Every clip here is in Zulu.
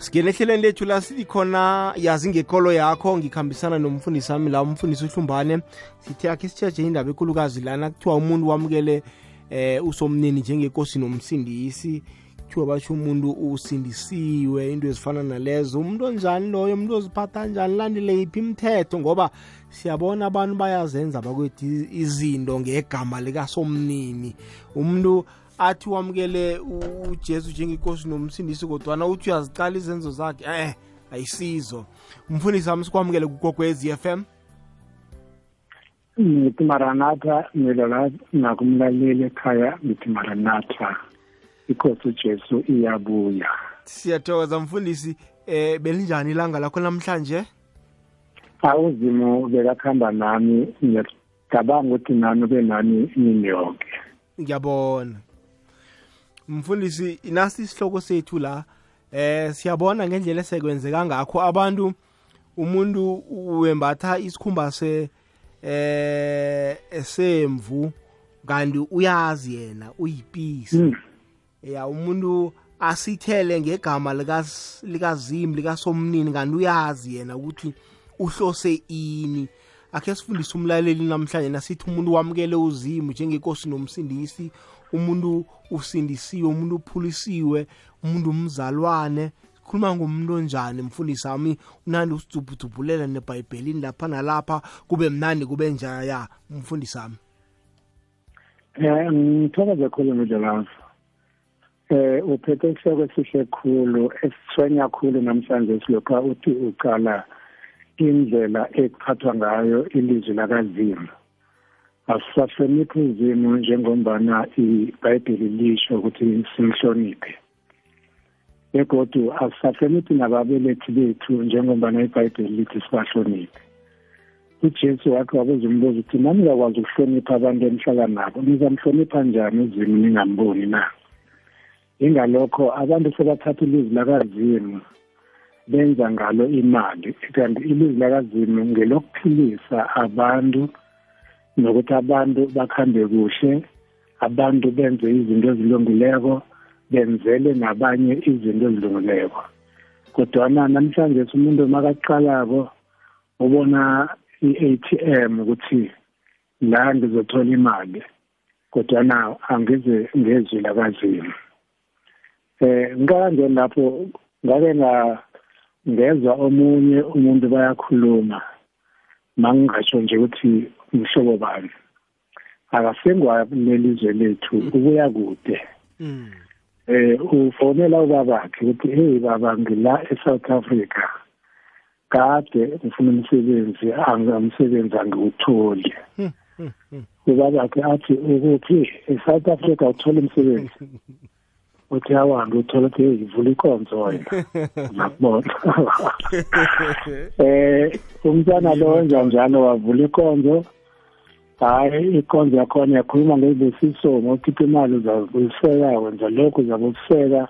singene ehlelweni lethu la silikhona yazi ngekolo yakho ngikhambisana nomfundisi wami la umfundisi uhlumbane. Sithe akhe sitshetshe indaba enkulukazi lana kuthiwa umuntu wamukele eh usomnini njengenkosi nomsindisi. Kuthiwa basho umuntu usindisiwe into ezifana nalezo. Umuntu onjani loyo? Umuntu oziphatha njani? Landele yiphi imithetho? Ngoba siyabona abantu bayazenza bakwethu izinto ngegama likasomnini. Umuntu athi wamukele ujesu njengenkosi nomsindisi kodwana uthi uyaziqala izenzo zakhe eh ayisizo. Mfundisi wami sikwamukele kugokwez f m. Ngithi maranatha ngilola nakumlaleli ekhaya ngithi maranatha. Ikosi ujesu iyabuya. Siyathokoza mfundisi eh belinjani ilanga lakho namhlanje? Awuzimo bekakuhamba nami. Ngiyacabanga ukuthi nami ube nani imini yonke ngiyabona mfundisi nasi isihloko sethu la eh siyabona ngendlela esekwenzeka ngakho abantu umuntu wembatha isikhumba se eh esemvu kanti uyazi yena uyipisi. Ya umuntu asithele ngegama likazimu likasomnini kanti uyazi yena ukuthi uhlose ini. Akhe sifundise umlaleli namhlanje nasithi umuntu wamukele uzimu njengenkosi nomsindisi umuntu usindisiwe umuntu uphulisiwe umuntu umzalwane khuluma ngomuntu onjani mfundisi wami unandi usidubhudubhulela nebhayibhelini lapha nalapha kube mnandi kube njaya mfundisi wami um ngithokoze khulu mdlalazo eh uphethe isihloko esihle khulu esithwenya khulu namhlanje silokha uthi uqala indlela ekuphathwa ngayo ilizwi lakazimu. Asisahloniphi uzimu njengombana ibhayibheli lisho ukuthi simhloniphe? Begodu asisahloniphi nababelethi bethu njengombana ibhayibheli lithi sibahloniphe? Ujesu wakhe wabuza umbuzo ukuthi nami ngakwazi ukuhlonipha abantu enihlala nabo nizamhlonipha njani uzimu ningamboni na? Ingalokho abantu sebathatha ilizwi lakazimu benza ngalo imali kanti ilizwi lakazimu ngelokuphilisa abantu nokuthi abantu bakhambe kuhle abantu benze izinto ezilungileko benzele nabanye izinto ezilungileko. Kodwana namhlanje umuntu makaqalako ubona i-ATM ukuthi la ngizothola imali kodwana angize ngezwi lakazimu eh ngikangeni lapho ngake ngezwa omunye umuntu bayakhuluma mangingasho nje ukuthi umhlobo bani? Akasengwa lelizwe lethu ubuya kude. Eh ufonela ubabakhe ukuthi hey baba ngila eSouth Africa. Kade ngifuna umsebenzi angamsebenzi angiwutholi ubabakhe athi ukuthi eSouth Africa uthola umsebenzi? Uthi awahambe uthola ukuthi hey ivula ikonzo wena. Ngakubona eh umntwana lo wenza njalo wavula ikonzo. Hayi ikonzo yakhona yakhuluma ngezibusiso ngokhipha imali uzabuyiseka wenza lokhu uzabuyiseka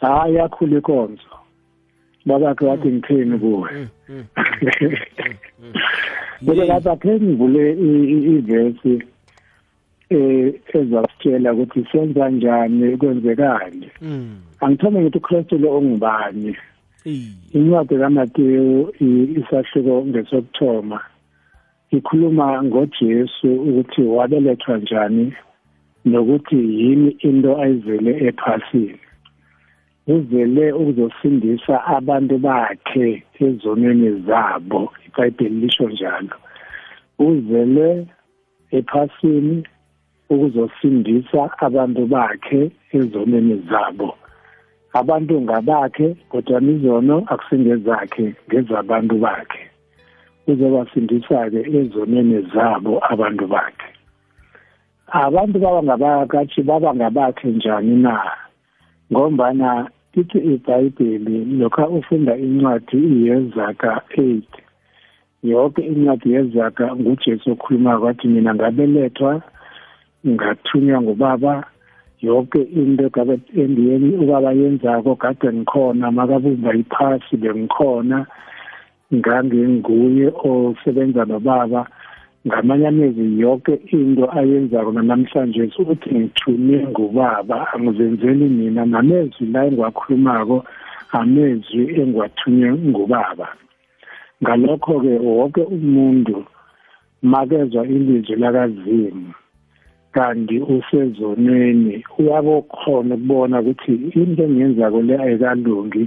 hayi yakhula ikonzo babakhe wathi ngitheni kuwe. Bese lapha khe ngivule ivesi eh ezasitshela ukuthi senza njani kwenzekani? Angithome ngithi uKristu lo ongubani? Incwadi kaMateyu isahluko ngesokuthoma. Ikhuluma ngoJesu ukuthi wabelethwa njani nokuthi yini into ayizele ephasini. Uzele ukuzosindisa abantu bakhe ezonweni zabo iBhayibheli lisho njalo. Uzele ephasini ukuzosindisa abantu bakhe ezonweni zabo. Abantu ngabakhe kodwa izono akusingezakhe ngezabantu bakhe. Uzobasindisa-ke ezonweni zabo abantu bakhe. Abantu baba ngabakathi baba ngabakhe njani na? Ngombana ithi ibhayibheli lokha ufunda incwadi yezaka 8 yonke incwadi yezaka ngujesu okhuluma kwathi mina ngabelethwa ngathunywa ngubaba yonke into gabe endiyeni ubaba yenzako kade ngikhona makabumba iphasi bengikhona ngangenguye osebenza nobaba. Ngamanye amezi yonke into ayenzako namhlanje ukuthi ngithunywe ngubaba. Angizenzeli mina namezwi la engiwakhulumako amezwi engiwathunywe ngubaba. Ngalokho-ke wonke umuntu makezwa ilizwi lakazimu kanti usezonweni uyabokhona ukubona ukuthi into engiyenzako le ayikalungi.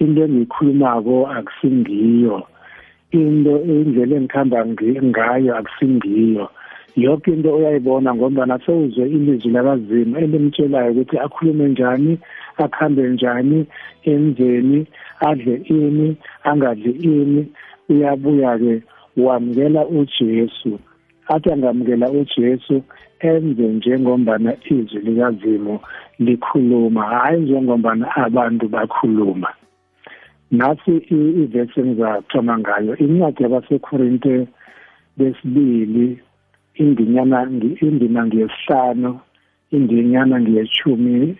Into engiyikhulumako akusingiyo. Into indlela engikhamba ngayo akusingiyo. Yonke into uyayibona ngoba sewuzwe ilizwi lakazimu elimtshelayo ukuthi akhulume njani akhambe njani enzeni adle ini angadli ini. Uyabuya-ke wamukela ujesu. Athi angamukela ujesu enze njengombana izwi likazimu likhuluma. Hhayi njengombana abantu bakhuluma. Nasi ivesi engizathoma ngayo incwadi yabasekorinte besibili indinyana indima ngiyesihlanu indinyana ngiyeshumi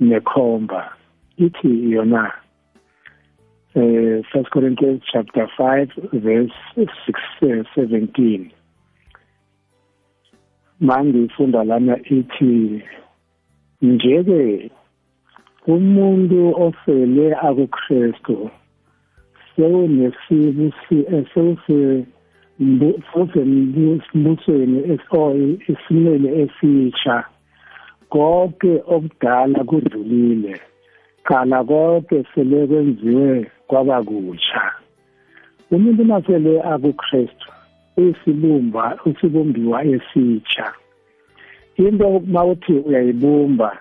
nekhomba. Ithi yona eh First Corinthians chapter 5 verse 6 17 mangifunda lana ithi njeke umuntu ofele akuKristu sewunesibu sewuse sembusweni isimele esitsha. Konke okudala kudlulile qala konke sele kwenziwe kwaba kutsha. Umuntu masele akuKristu uyisibumba usibumbiwa esitsha. Into mawuthi uyayibumba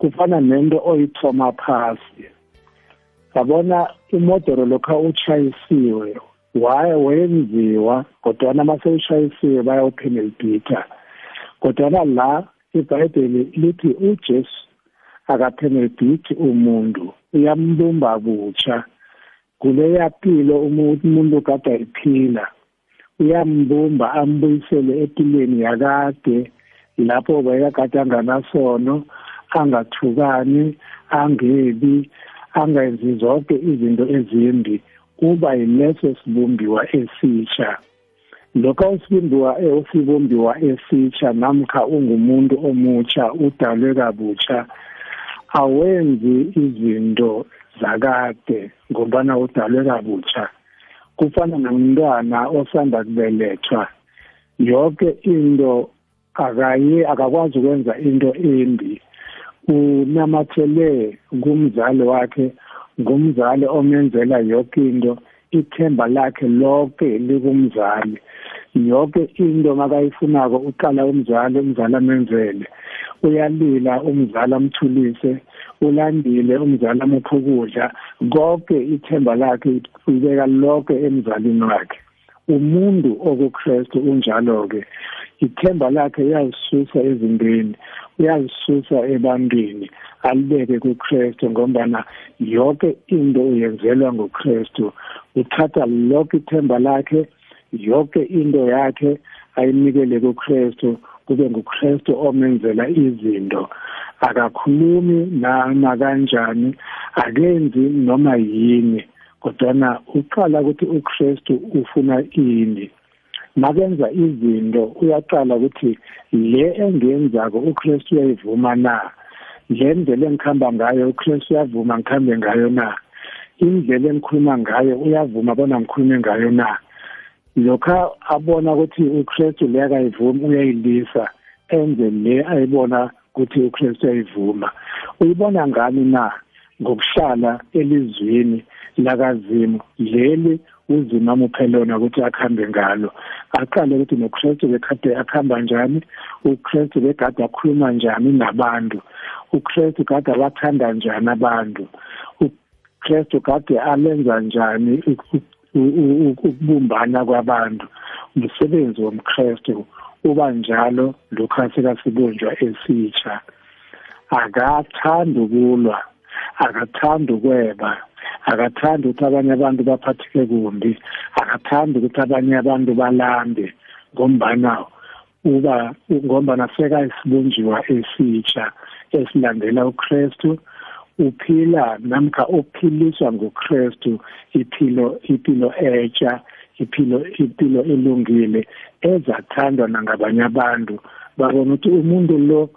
kufana nento oyithoma phasi. Yabona imodoro lokho utshayisiwe wayenziwa kodwana masewushayisiwe bayawupenelbhitha kodwana la ibhayibheli lithi ujesu akapenelbhithi umuntu uyambumba kutsha kuleya mpilo umuntu kade ayiphila uyambumba ambuyisele empilweni yakade lapho bekakade anganasono angathukani angebi angenzi zonke izinto ezimbi kuba yileso sibumbiwa esitsha. Lokho usibumbiwa usibumbiwa esitsha namkha ungumuntu omutsha udalwe kabutsha awenzi izinto zakade ngombana udalwe kabutsha kufana nomntwana osanda kubelethwa yonke into akaye akakwazi ukwenza into embi. Unamathele kumzali wakhe ngumzali omenzela yonke into ithemba lakhe lonke likumzali. Yonke into makayifunako uqala umzali umzali amenzele. Uyalila umzali amthulise ulandile umzali amuphe ukudla. Konke ithemba lakhe ibeka lonke emzalini wakhe. Umuntu okuKristu unjalo-ke. Ithemba lakhe uyazisusa ezintweni uyazisusa ebantwini alibeke kuKristu ngombana yonke into uyenzelwa nguKristu. Uthatha lonke ithemba lakhe yonke into yakhe ayinikele kuKristu kube nguKristu omenzela izinto. Akakhulumi nana kanjani akenzi noma yini kodwana uqala ukuthi uKristu ufuna ini. Makenza izinto uyaqala ukuthi le engiyenzako uKristu uyayivuma na? Le ndlela engikhamba ngayo uKristu uyavuma ngikhambe ngayo na? Indlela engikhuluma ngayo uyavuma bona ngikhulume ngayo na? Lokha abona ukuthi uKristu le akayivumi uyayilisa enze le ayibona ukuthi uKristu uyayivuma. Uyibona ngani na? Ngokuhlala elizweni lakazimu. Leli uzima amuphe lona ukuthi akhambe ngalo. Aqale ukuthi noKristu bekade akhamba njani uKristu bekade akhuluma njani nabantu uKristu kade abathanda njani abantu uKristu kade alenza njani ukubumbana kwabantu. Umsebenzi womKristu uba njalo lokho asekasibunjwa esitsha. Akathandi ukulwa akathandi ukweba. Akathandi ukuthi abanye abantu baphatheke kumbi akathandi ukuthi abanye abantu balambe ngombana uba ngombana sekayisibunjiwa esitsha esilandela uKristu uphila namkha uphiliswa nguKristu iphilo impilo etsha iphilo impilo elungile ezathandwa nangabanye abantu. Babona ukuthi umuntu lo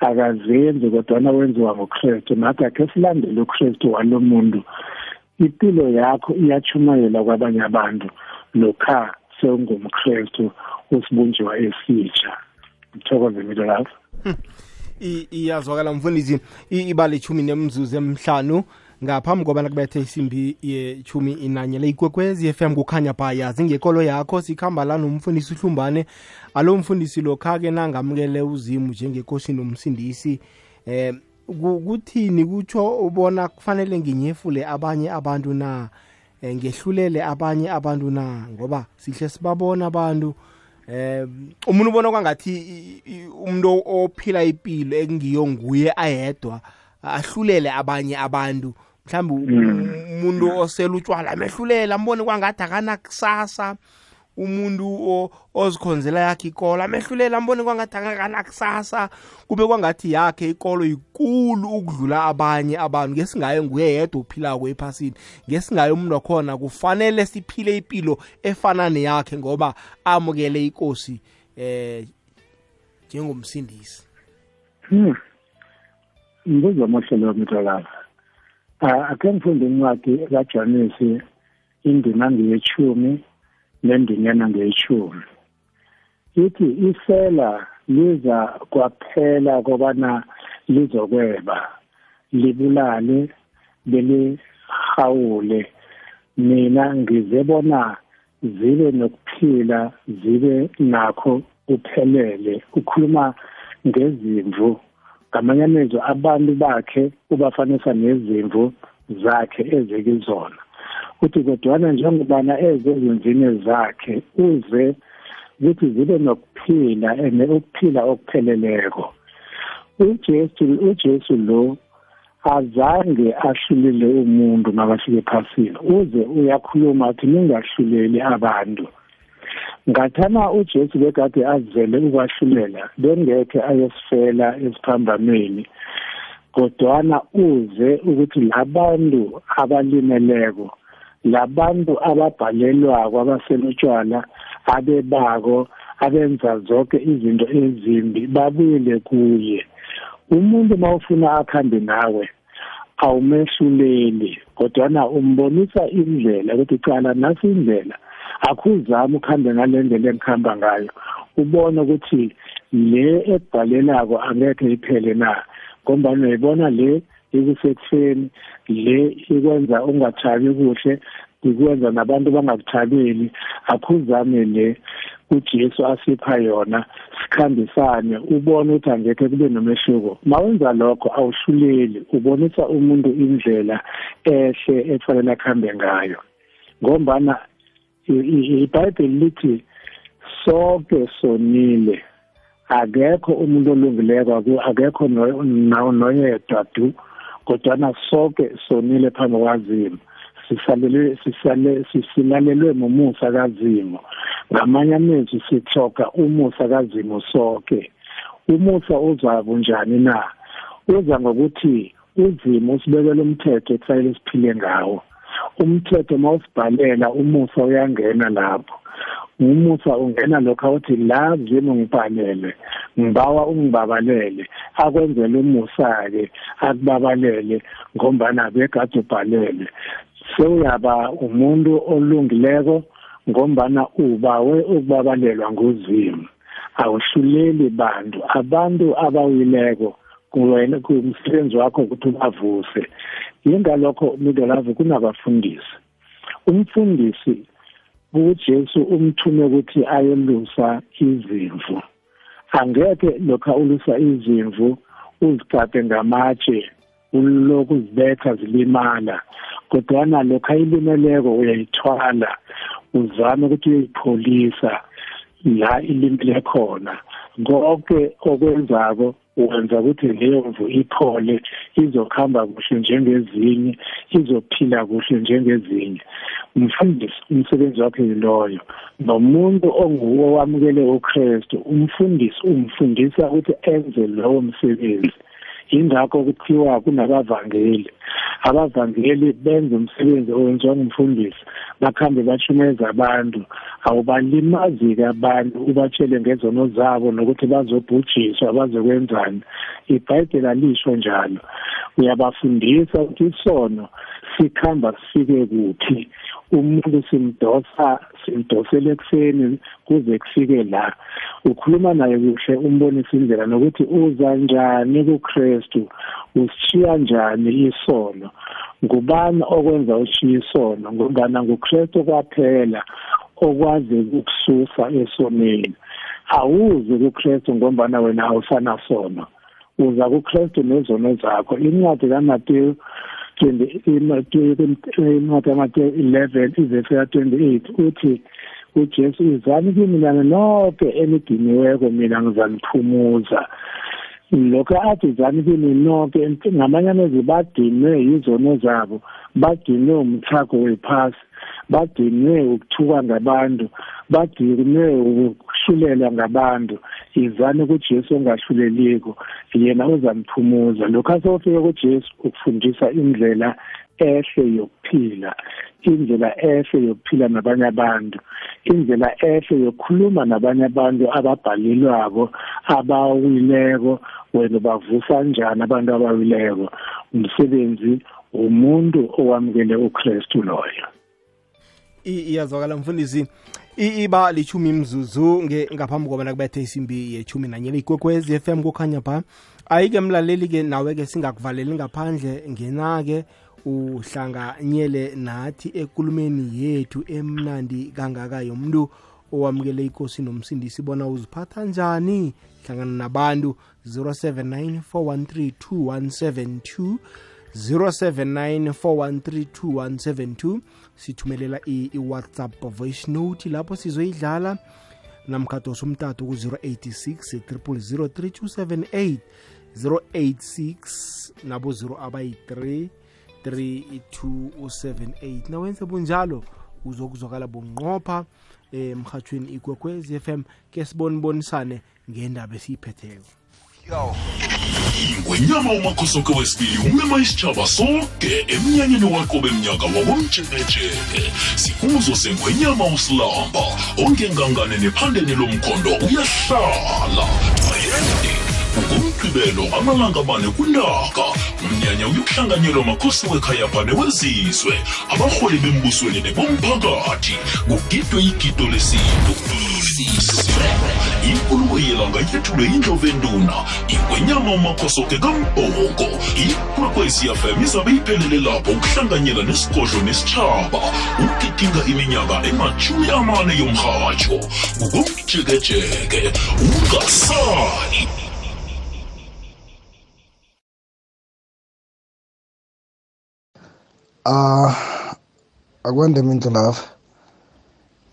akazenzi kodwana wenziwa ngokristu nathi akhe silandele ukristu walo muntu. Impilo yakho iyachumayela kwabanye abantu lokha sewungumkristu usibunjiwa esitsha. Ngithokoze mina lapho iyazwakala mfundisi. Ibale ithumi nemzuzu emhlanu. Ngaphambi kobana kubethe isimbi yechumi inanye le ikwekwezi FM kukhanya ba yazi ngekolo yakho sikhamba la nomfundisi uhlumbane alo mfundisi lokha-ke nangamukele uzimu njengekosi nomsindisi eh kuthini kutsho ubona kufanele nginyefule abanye abantu na? Eh, ngehlulele abanye abantu na? Ngoba sihle sibabona abantu eh umuntu ubona kwangathi umuntu ophila impilo ekungiyo nguye ayedwa ahlulele abanye abantu. Mhlawumbe hmm. umuntu osela utshwala amehlulela ambone kwangathi akanakusasa. Umuntu ozikhonzela yakhe ikolo amehlulela ambone kwangathi akanakusasa. Kube kwangathi yakhe ikolo ikulu ukudlula abanye abantu. Ngesingayo nguye yedwa uphilako ephasini. Ngesingayo umuntu wakhona kufanele siphile impilo efana neyakhe ngoba amukele inkosi eh njengomsindisi. Hmm. mbuzo amahlelo wamntalapha ake ngifunde incwadi kaJohanesi indima ngeyechumi nendinyana ngeyechumi ithi isela liza kwaphela kobana lizokweba libulale belihawule mina ngizebona zibe nokuphila zibe nakho kuphelele ukhuluma ngezimvu. Ngamanye amezwi abantu bakhe ubafanisa nezimvu zakhe ezekizona uthi kodwana njengobana eze ezimvini zakhe uze ukuthi zibe nokuphila and ukuphila okupheleleko. uJesu uJesu lo azange ahlulele umuntu makafike ephasini. Uze uyakhuluma athi ningahluleli abantu. Ngathana uJesu bekade azele ukwahlulela bengekhe ayosifela esiphambanweni kodwana uze ukuthi labantu abalimeleko labantu ababhalelwako abaselutshwala abebako abenza zonke izinto ezimbi babuyele kuye. Umuntu mawufuna akhambe nawe awumehluleli kodwana umbonisa indlela ukuthi cala nasi indlela akhuzama ukhambe ngalendlela engikhamba ngayo. Ubone ukuthi le ebhalelako angeke iphele na? Ngombana uyibona le ikusekutheni le ikwenza ungathabi kuhle ikwenza nabantu bangakuthabeli. Akhuzame le uJesu asipha yona sikhambisane ubone ukuthi angeke kube nomehluko. Mawenza lokho awuhluleli ubonisa umuntu indlela ehle efanele akhambe ngayo. Ngombana iBhayibheli lithi sonke sonile. Akekho umuntu olungileko akekho noyedwa du kodwana sonke sonile phambi kwazimu sisalelwe sisale sisilalelwe mumusa kazimo ngamanye amezwi sithoka umusa kazimo sonke. Umusa uza kunjani na? Uza ngokuthi uzimo usibekele umthetho ekufanele siphile ngawo. Umthetho mawusibhalela umusa uyangena lapho. Umusa ungena lokho awuthi la zimo ngibhalele ngibawa ungibabalele akwenzele umusa-ke akubabalele ngombana begade ubhalele. Sewuyaba umuntu olungileko ngombana ubawe ukubabalelwa nguzimu. Awuhluleli bantu abantu abawileko kuwena kumsebenzi wakho ukuthi ubavuse yingalokho midolavu kunabafundisi. Umfundisi uJesu umthume ukuthi ayelusa izimvu. Angeke lokho ulusa izimvu uzigade ngamatshe uloku uzibetha zilimala. Kodwana lokho ayilimeleko uyayithwala uzame ukuthi uyipholisa la ilimele khona. Konke okwenzako wenza ukuthi leyo mvu iphole izokhamba kuhle njengezinye izophila kuhle njengezinye. Umfundisi umsebenzi wakhe yiloyo. Nomuntu onguwo wamukele uKristu umfundisi umfundisa ukuthi enze lowo msebenzi. Ingakho kuthiwa kunabavangeli. Abavangeli benza umsebenzi owenziwa ngumfundisi bakhambe bashumeza abantu. Awubalimazi-ke abantu ubatshele ngezono zabo nokuthi bazobhujiswa bazokwenzani. Ibhayibheli alisho njalo. Uyabafundisa ukuthi isono sikhamba sifike kuphi. Umuntu simdosa simdosele ekuseni kuze kufike la. Ukhuluma naye kuhle umbonisa indlela nokuthi uza njani kuKristu usishiya njani isono? Ngubani okwenza ushiya isono? Ngombana nguKristu kwaphela okwazi ukukususa esoneni. Awuzi kuKristu ngombana wena awusanasono. Uza kuKristu nezono zakho. Incwadi kaMateyu incwadi yamateyu 11 ivesi ka-28 uthi ujesu izani kimi mina nonke enidiniweko mina ngizaniphumuza lokho athi zani kimi nonke ngamanye amezwi badinwe yizono zabo badinwe umthako wephasi. Badinwe ukuthuka ngabantu badinwe ukuhlulelwa ngabantu. Izani kujesu ongahluleliko yena uzamphumuza lokho asofika kujesu ukufundisa indlela ehle yokuphila indlela ehle yokuphila nabanye abantu indlela ehle yokukhuluma nabanye abantu ababhalelwako abawileko. Wena bavusa njani abantu abawileko? Umsebenzi umuntu owamukele uKristu loyo. Iyazwakala mfundisi. Iba lichumi imzuzu ngaphambi kobana kubethe isimbi yechumi nanye ikwekwezi FM kukhanya pha. Ayike mlaleli-ke nawe-ke singakuvaleli ngaphandle ngena-ke uhlanganyele nathi ekulumeni yethu emnandi kangaka yomuntu owamukele ikosi nomsindisi bona uziphatha njani? Hlangana nabantu 079 413 2172 079 413 2172 sithumelela i-whatsapp voice note lapho sizoyidlala. Namkhadosa umtato ku-086 3003278 086 nabo 0 abayi-3 3278 nawenze bunjalo uzokuzwakala bunqopha emhathweni ikwekwezi FM ke sibonibonisane ngendaba esiyiphetheko. yo ngwenyama umakhosoke wesibili umema isitshaba sonke emnyanyeni wakho bemnyaka wabomjekejeke sikumzo sengwenyama usilamba ongengangane nephandeni lomkhondo uyahlala. Ayende ngomgqibelo amalanga kuntaka umnyanya uyokuhlanganyelwa makhosi wezizwe abarholi bembusweni nebomphakathi. Kugidwe igido lesintu inkulumo yelanga yethulwe indlovenduna ingwenyama umakhosoke kambhoko ikwekwecfm izabe iphelele lapho ukuhlanganyela nesigodlo nesitshaba ukugidinga iminyaka emashumi amane yomrhatsho ngkomjekejeke ungasali Ah akwande mindlu lapha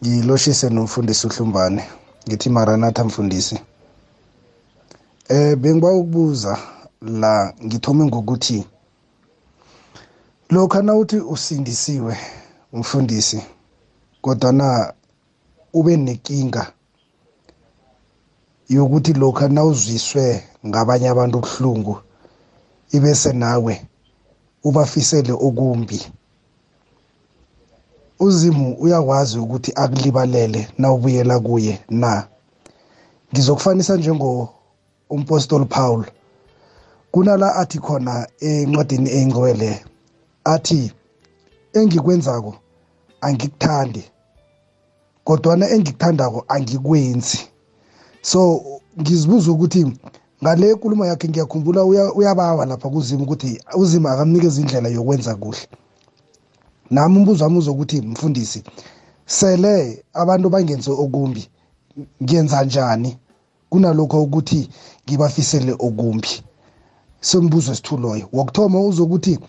ngiloshise nomfundisi uHlumbane. Ngithi Maranatha mfundisi. Eh bengiba ukubuza la ngithome ngokuthi lokha nawuthi usindisiwe umfundisi kodwa na ube nenkinga yokuthi lokha nawuzwiswe ngabanye abantu ubuhlungu ibese nawe ubafisele okumbi. Uzimu uyakwazi ukuthi akulibalele nawubuyela kuye. Na ngizokufanisa njengo umpostoli Paul. Kunala athi khona encwadini engcwele athi engikwenzako angikuthandi kodwana engikuthandako angikwenzi. So ngizibuza ukuthi ngale nkulumo yakhe ngiyakhumbula uyabawa lapha kuzimu ukuthi uzima akamnikeza indlela yokwenza kuhle. Nami umbuzo wami uzokuthi mfundisi sele abantu bangenze okumbi ngiyenza njani kunalokho ukuthi ngibafisele okumbi? Sembuzo esithu loyo wokuthoma uzokuthi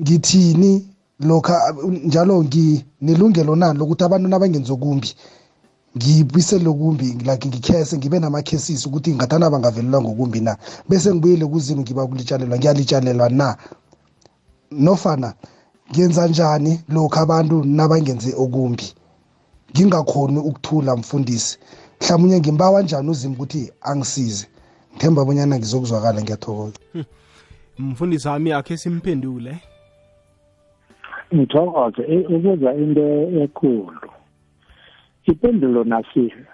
ngithini lokha njalo nginelungelo nani lokuthi abantu nabangenza okumbi ngibisele kumbi like ngikhese ngibe nama-cases ukuthi ngathana bangavelelwa ngokumbi na? Bese ngibuyele kuzimu ngiba kulitshalelwa ngiyalitshalelwa na? Nofana ngenza njani lokhu abantu nabangenze okumbi? Ngingakhoni ukuthula mfundisi. Mhlawumnye ngimbawa njani uzimu ukuthi angisize? Ngithemba abonyana ngizokuzwakala ngiyathokoza. Mfundisi wami akhe simphendule. Ngithokoze eh, ukuza into ekhulu. Ipendulo nasile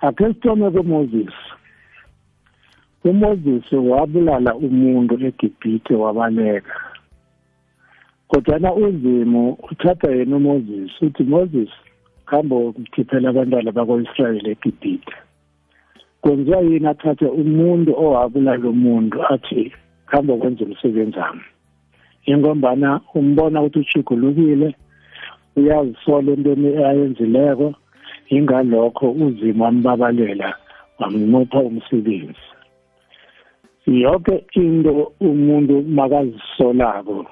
ake sithome kuMoses. uMoses wabulala umuntu eGibhithe wabaleka. Kodwana uzimo uthatha yena uMoses uthi Moses kambe ukhiphela abantwana bako-Israyeli eGibhithe. Kwenziwa yini athathe umuntu owabulala umuntu athi kambe kwenza umsebenzi wami. Ingombana umbona ukuthi uchugulukile uyazisola entweni ayenzileko ingalokho uzimo wambabalela wamnupha umsebenzi. Yonke into umuntu makazisolako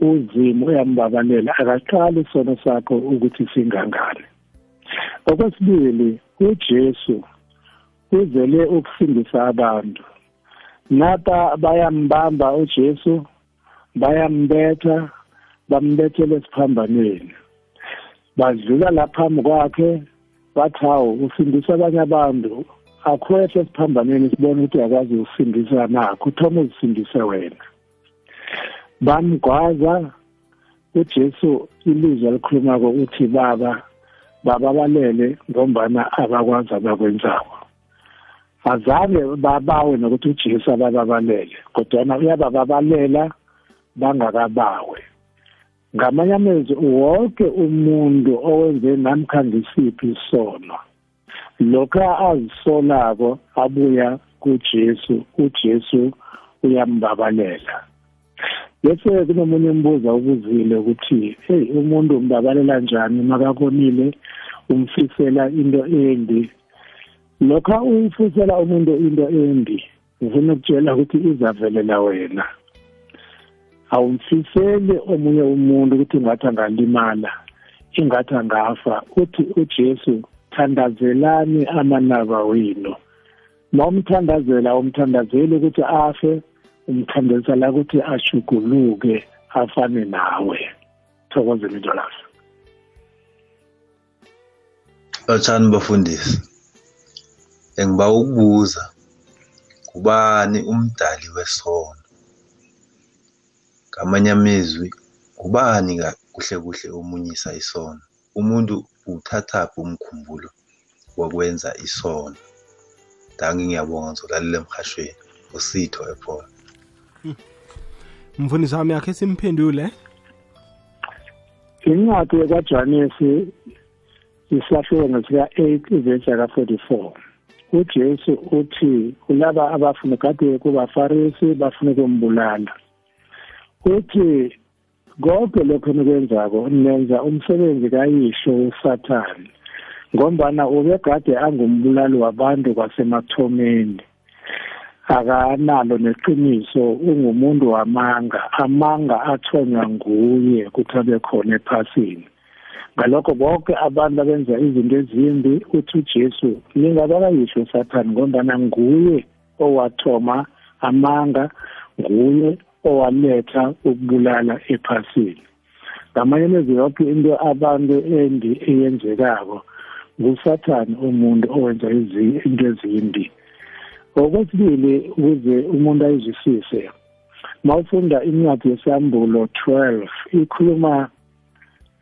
uzimo uyambabalela akaqali isono sakho ukuthi singangani. Okwesibili uJesu uzele ukusindisa abantu. Nata bayambamba uJesu bayambetha bambethele esiphambanweni. Badlula laphambi kwakhe bathi hawu ufundisa abanye abantu. Akwehle esiphambanweni sibone ukuthi uyakwazi ukusindisa nakho uthoma uzisindise wena. Bamgwaza uJesu ilizwi alikhulumako uthi baba bababalele ngombana abakwazi abakwenzako. Azange babawe nokuthi uJesu abababalele kodwa uyabababalela bangakabawe. Ngamanye amezwi wonke umuntu owenze namkha ngisiphi isono lokho azisolako abuya kuJesu uJesu uyambabalela. Bese kunomunye umbuzo ubuzile ukuthi hey umuntu umbabalela njani makakonile umfisela into embi? Lokho uyifisela umuntu into embi ufuna ukutshela ukuthi izavelela wena. Awumfiseli omunye umuntu ukuthi ingathi angalimala ingathi angafa uthi uJesu thandazelani amanaba wenu. Mawumthandazela umthandazeli ukuthi afe umthandazela ukuthi ashuguluke afane nawe. Thokozeni ntolazi Lotshani bafundisi engiba ukubuza kubani umdali wesono? Ngamanye amezwi ngubani kuhle kuhle omunyisa isono? Umuntu uthathaphi umkhumbulo wokwenza isono. Dangi ngiyabonga ngizolalela emhashweni. Usitho ephola mfundisi wami akhe simphendule. Incwadi kajanesi isahloko sika-8 ivesi yaka-44 ujesu uthi kulaba abafuna kade kubafarisi bafuna ukumbulala. Uthi konke lokho nikwenzako nenza umsebenzi kayihlo usathane ngombana ubegade angumbulali wabantu kwasemathomeni. Akanalo neqiniso ungumuntu wamanga amanga athonywa nguye ukuthi abe khona ephasini. Ngalokho bonke abantu abenza izinto ezimbi uthi uJesu lingabakayihlo usathane ngombana nguye owathoma amanga nguye owaletha ukubulala ephasini. Ngamanye amezwi yonke into abantu endi eyenzekako ngusathane umuntu owenza into ezimbi. Okwesibili ukuze umuntu ayizwisise mawufunda incwadi yesambulo 12 ikhuluma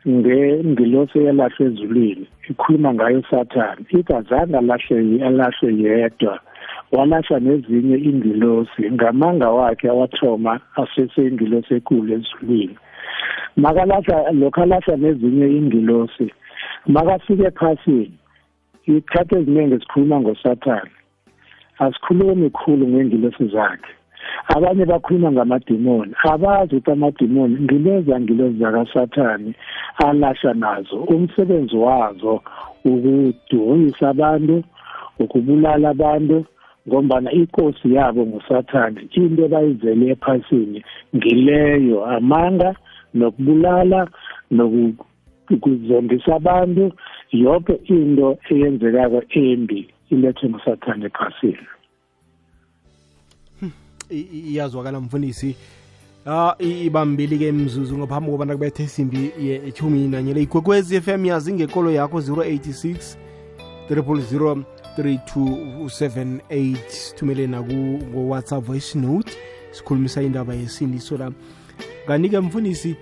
ngengilosi eyalahlwa ezulwini ikhuluma ngayo sathane ithi azange alahle alahlwe yedwa walahla nezinye ingilosi ngamanga wakhe awathoma aseseyingilosi enkulu ezulwini. Makalahla lokho alahla nezinye ingilosi makafike ephasini ikhathi eziningi sikhuluma ngosathane asikhulumi khulu ngengilosi zakhe. Abanye bakhuluma ngamadimoni. Abazi ukuthi amadimoni ngileza ngilozi zakasathane alahla nazo. Umsebenzi wazo ukuduhisa abantu ukubulala abantu ngombana inkosi yabo ngusathane. Into bayizele ephasini ngileyo amanga nokubulala nokuzondisa abantu. Yonke into eyenzekako embi. Ilethwe ngusathane ephasini. Iyazwakala mfundisi. Ah ibambili ke mzuzu ngaphambi kobana kubethe isimbi yethumi nanye le. Igwekwezi FM yazi ngekolo yakho 086 000 3278 sithumele naku-whatsapp voice note sikhulumisa indaba yesindiso la. Kanike mfundisi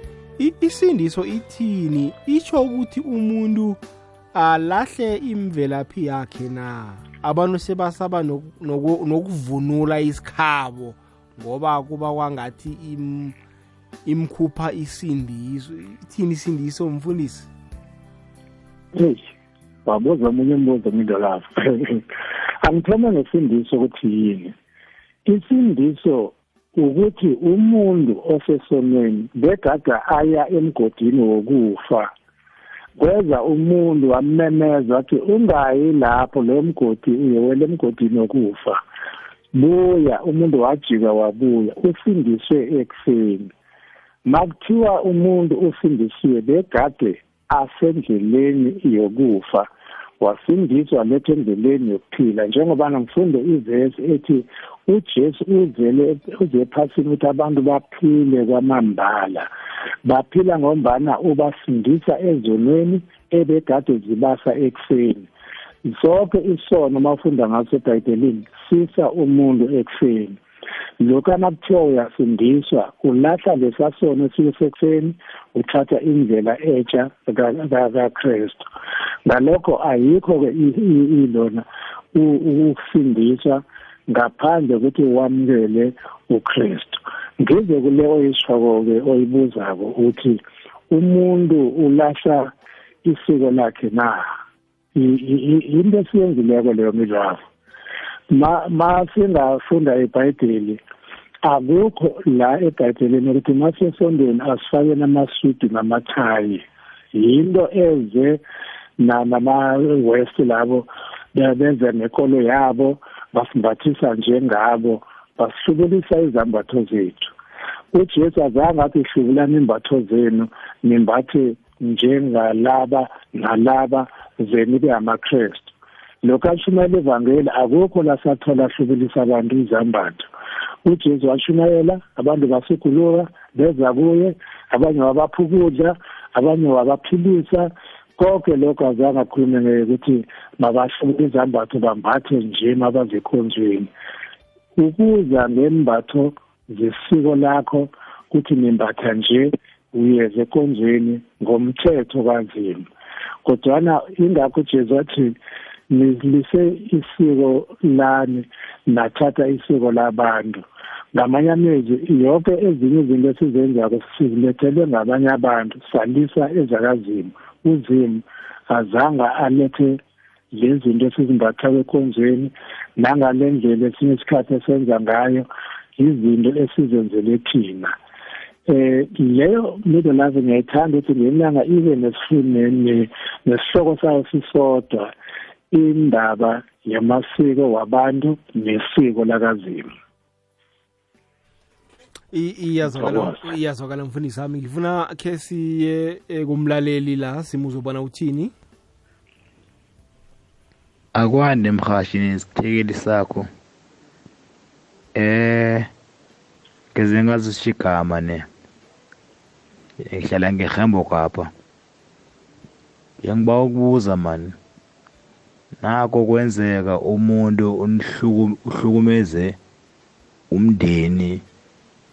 isindiso ithini? Itsho ukuthi umuntu alahle imvelaphi yakhe na? Abantu sebasaba nokuvunula isikhabo ngoba kuba kwangathi im, imkhupha isindiso ithini isindiso mfundisi wabuza omunye umbuzo mindo lapho angithoma ngesindiso ukuthi yini? Isindiso ukuthi umuntu osesonweni begada aya emgodini wokufa. Kweza umuntu wamemeza athi ungayi lapho lo mgodi uyewela emgodini wokufa buya umuntu wajika wabuya usindiswe ekuseni. Makuthiwa umuntu usindisiwe begade asendleleni yokufa. Wasindiswa lethe endleleni yokuphila njengoba ngifunde ivesi ethi uJesu uzele uze ephasini ukuthi abantu baphile kwamambala. Baphila ngombana ubasindisa ezonweni ebegade zibasa ekuseni. Zonke isono mafunda ngaso eBhayibhelini sisa umuntu ekuseni. Lokhu nakuthiwa uyasindiswa ulahla lesasono esisekuseni uthatha indlela etsha kaKristu. Ngalokho ayikho-ke ilona ukusindiswa ngaphandle ukuthi wamukele uKristu. Ngize kule oyishoko-ke oyibuzako ukuthi umuntu ulahla isiko lakhe na? Into esiyenzileko leyo midlalo. Ma ma singafunda eBhayibheli akukho la eBhayibhelini ukuthi masesondweni asifake namasudi namathayi. Yinto eze nama west labo benza nekolo yabo basimbathisa njengabo basihlubulisa izambatho zethu. uJesu azange athi hlubulani imbatho zenu nimbathe njengalaba nalaba zeni ke lokho ashumayela evangeli akukho lasathola hlubulisa abantu izambatho. uJesu washumayela abantu basiguluka beza kuye abanye wabaphukudla abanye wabaphilisa. Konke lokho azange akhulume ngekuthi mabahluke izambatho bambathe nje mabazekhonzweni ukuza ngembatho zesiko lakho kuthi nimbatha nje uyeze ekonzweni ngomthetho kanzima. Kodwana ingakho uJesu wathi nilise isiko lani nathatha isiko labantu. Ngamanye amezwi yonke ezinye izinto esizenzako sizilethelwe ngabanye abantu salisa ezakazimo. Uzimu azange alethe lezinto esizimbatha kwekonzweni nangale ndlela esinye isikhathi esenza ngayo izinto esizenzele thina. Eh leyo middle life ngiyayithanda ukuthi ngenyanga ibe nesihloko sayo sisodwa. Indaba yamasiko wabantu nesiko lakazimu. Iyazwakala iyazwakala mfundisi wami. Ngifuna khe siye eh, kumlaleli la simuzobona uthini? Akwande mhashi nesithekeli sakho. Eh ngeze ngazisho igama ne. Ngihlala ngehembo kapha yangiba ukubuza mani nako kwenzeka umuntu unihlukumeze umndeni